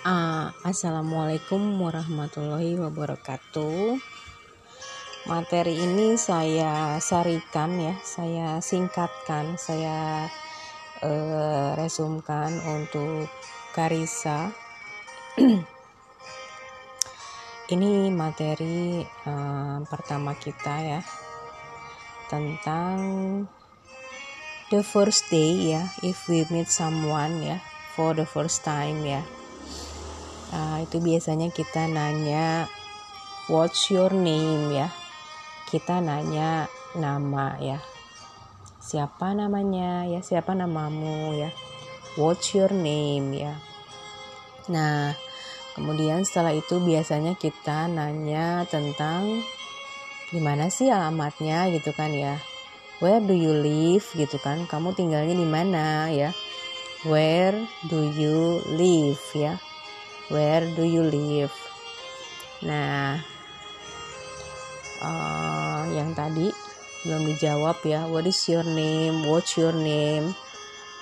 Uh, Assalamualaikum warahmatullahi wabarakatuh. Materi ini saya sarikan ya, saya singkatkan, saya uh, resumkan untuk Karisa. ini materi uh, pertama kita ya tentang the first day ya, if we meet someone ya for the first time ya uh, itu biasanya kita nanya what's your name? ya. Kita nanya nama ya. Siapa namanya? ya siapa namamu? ya. What's your name? ya. Nah kemudian setelah itu biasanya kita nanya tentang gimana sih alamatnya gitu kan ya. Where do you live? gitu kan. Kamu tinggalnya di mana? ya. Where do you live? ya where do you live? Nah uh, yang tadi belum dijawab ya. What is your name? What's your name?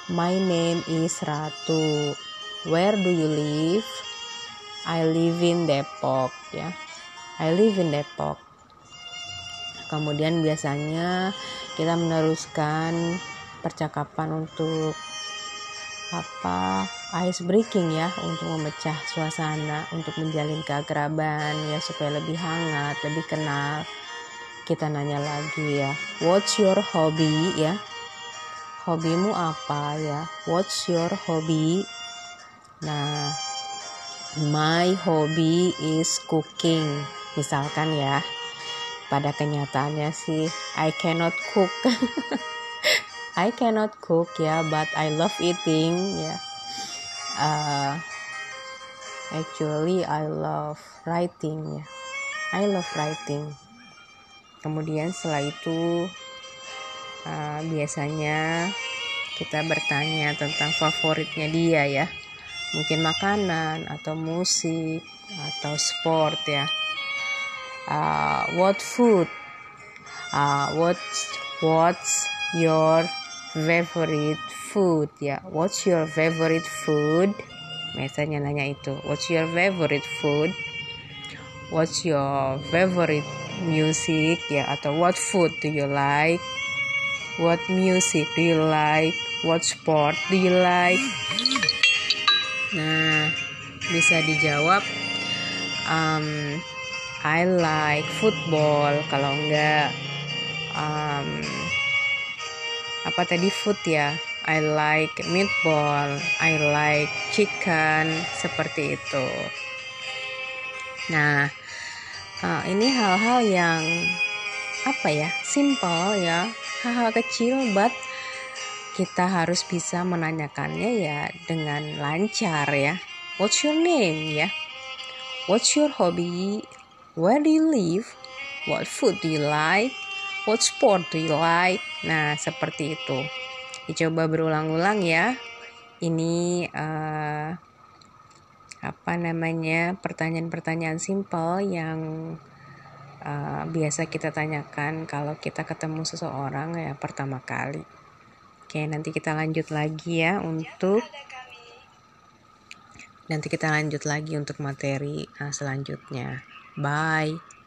My name is Ratu. Where do you live? I live in Depok ya. I live in Depok. Kemudian biasanya kita meneruskan percakapan untuk apa ice breaking ya untuk memecah suasana untuk menjalin keakraban ya supaya lebih hangat lebih kenal. Kita nanya lagi ya what's your hobby ya? Hobimu apa ya? What's your hobby? Nah my hobby is cooking. Misalkan ya pada kenyataannya sih I cannot cook. I cannot cook ya, but I love eating ya. Uh, actually I love writing ya. I love writing. Kemudian setelah itu uh, biasanya kita bertanya tentang favoritnya dia ya. Mungkin makanan atau musik atau sport ya. Uh, what food? Uh, what what's your favorite food ya. What's your favorite food? Biasanya nanya itu. What's your favorite food? What's your favorite music ya? Atau what food do you like? What music do you like? What sport do you like? Nah bisa dijawab um, I like football. Kalau enggak um, apa tadi? Food ya. I like meatball. I like chicken. Seperti itu. Nah uh, ini hal-hal yang apa ya simple ya. Hal-hal kecil but kita harus bisa menanyakannya ya dengan lancar ya. What's your name ya? What's your hobby? Where do you live? What food do you like What sport do you like? Nah, seperti itu. Dicoba berulang-ulang ya. Ini uh, apa namanya? pertanyaan-pertanyaan simple yang uh, biasa kita tanyakan kalau kita ketemu seseorang ya pertama kali. Oke, nanti kita lanjut lagi ya untuk nanti kita lanjut lagi untuk materi uh, selanjutnya. Bye.